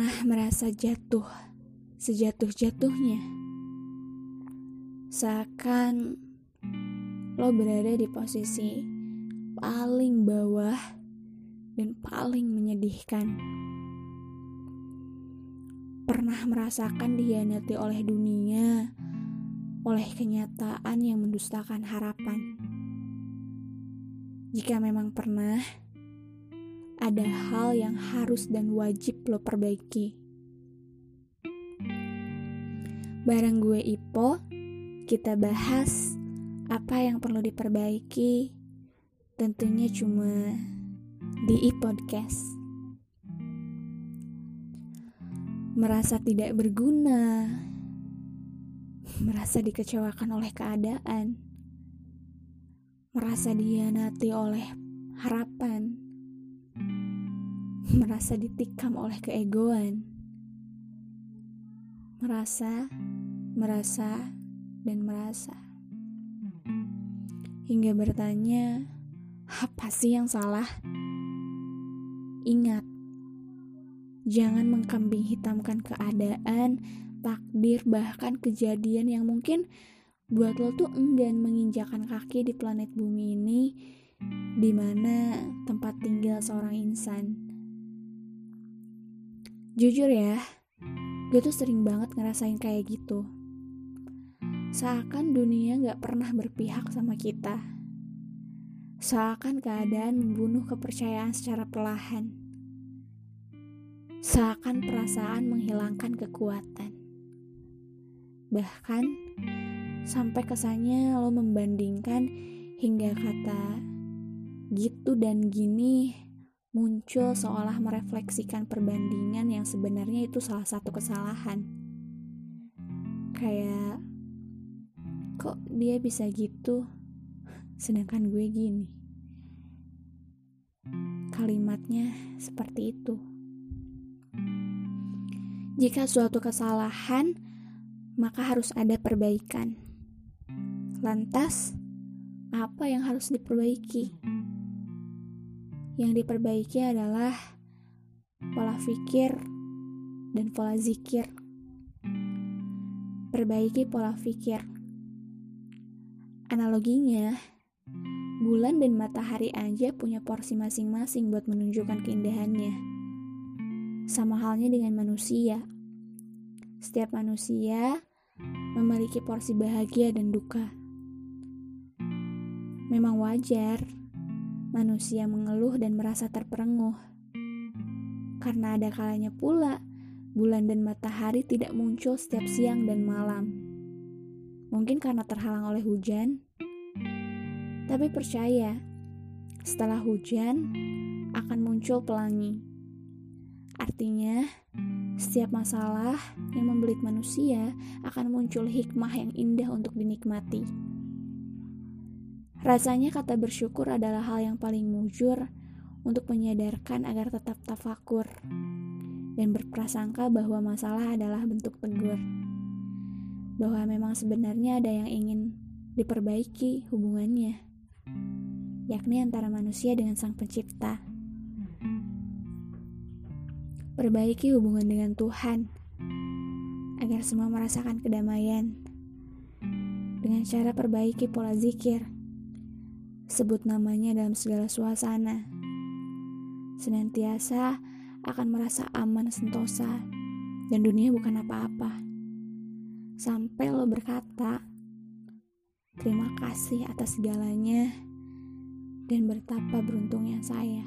Pernah merasa jatuh sejatuh-jatuhnya? Seakan lo berada di posisi paling bawah dan paling menyedihkan. Pernah merasakan dihianati oleh dunia, oleh kenyataan yang mendustakan harapan. Jika memang pernah, ada hal yang harus dan wajib lo perbaiki. Bareng gue Ipo, kita bahas apa yang perlu diperbaiki. Tentunya cuma di e-podcast. Merasa tidak berguna, merasa dikecewakan oleh keadaan, merasa dihianati oleh harapan merasa ditikam oleh keegoan, merasa, merasa, dan merasa, hingga bertanya, "Apa sih yang salah?" Ingat, jangan mengkambing hitamkan keadaan, takdir, bahkan kejadian yang mungkin buat lo tuh enggan menginjakan kaki di planet bumi ini, di mana tempat tinggal seorang insan. Jujur ya, gue tuh sering banget ngerasain kayak gitu. Seakan dunia gak pernah berpihak sama kita. Seakan keadaan membunuh kepercayaan secara perlahan. Seakan perasaan menghilangkan kekuatan. Bahkan, sampai kesannya lo membandingkan hingga kata gitu dan gini muncul seolah merefleksikan perbandingan yang sebenarnya itu salah satu kesalahan. Kayak, kok dia bisa gitu, sedangkan gue gini. Kalimatnya seperti itu. Jika suatu kesalahan, maka harus ada perbaikan. Lantas, apa yang harus diperbaiki? Yang diperbaiki adalah pola pikir dan pola zikir. Perbaiki pola pikir. Analoginya, bulan dan matahari aja punya porsi masing-masing buat menunjukkan keindahannya. Sama halnya dengan manusia. Setiap manusia memiliki porsi bahagia dan duka. Memang wajar manusia mengeluh dan merasa terperenguh. Karena ada kalanya pula, bulan dan matahari tidak muncul setiap siang dan malam. Mungkin karena terhalang oleh hujan, tapi percaya, setelah hujan akan muncul pelangi. Artinya, setiap masalah yang membelit manusia akan muncul hikmah yang indah untuk dinikmati. Rasanya kata bersyukur adalah hal yang paling mujur untuk menyadarkan agar tetap tafakur dan berprasangka bahwa masalah adalah bentuk tegur. Bahwa memang sebenarnya ada yang ingin diperbaiki hubungannya, yakni antara manusia dengan sang pencipta. Perbaiki hubungan dengan Tuhan agar semua merasakan kedamaian dengan cara perbaiki pola zikir Sebut namanya dalam segala suasana. Senantiasa akan merasa aman sentosa dan dunia bukan apa-apa. Sampai lo berkata, terima kasih atas segalanya dan betapa beruntungnya saya.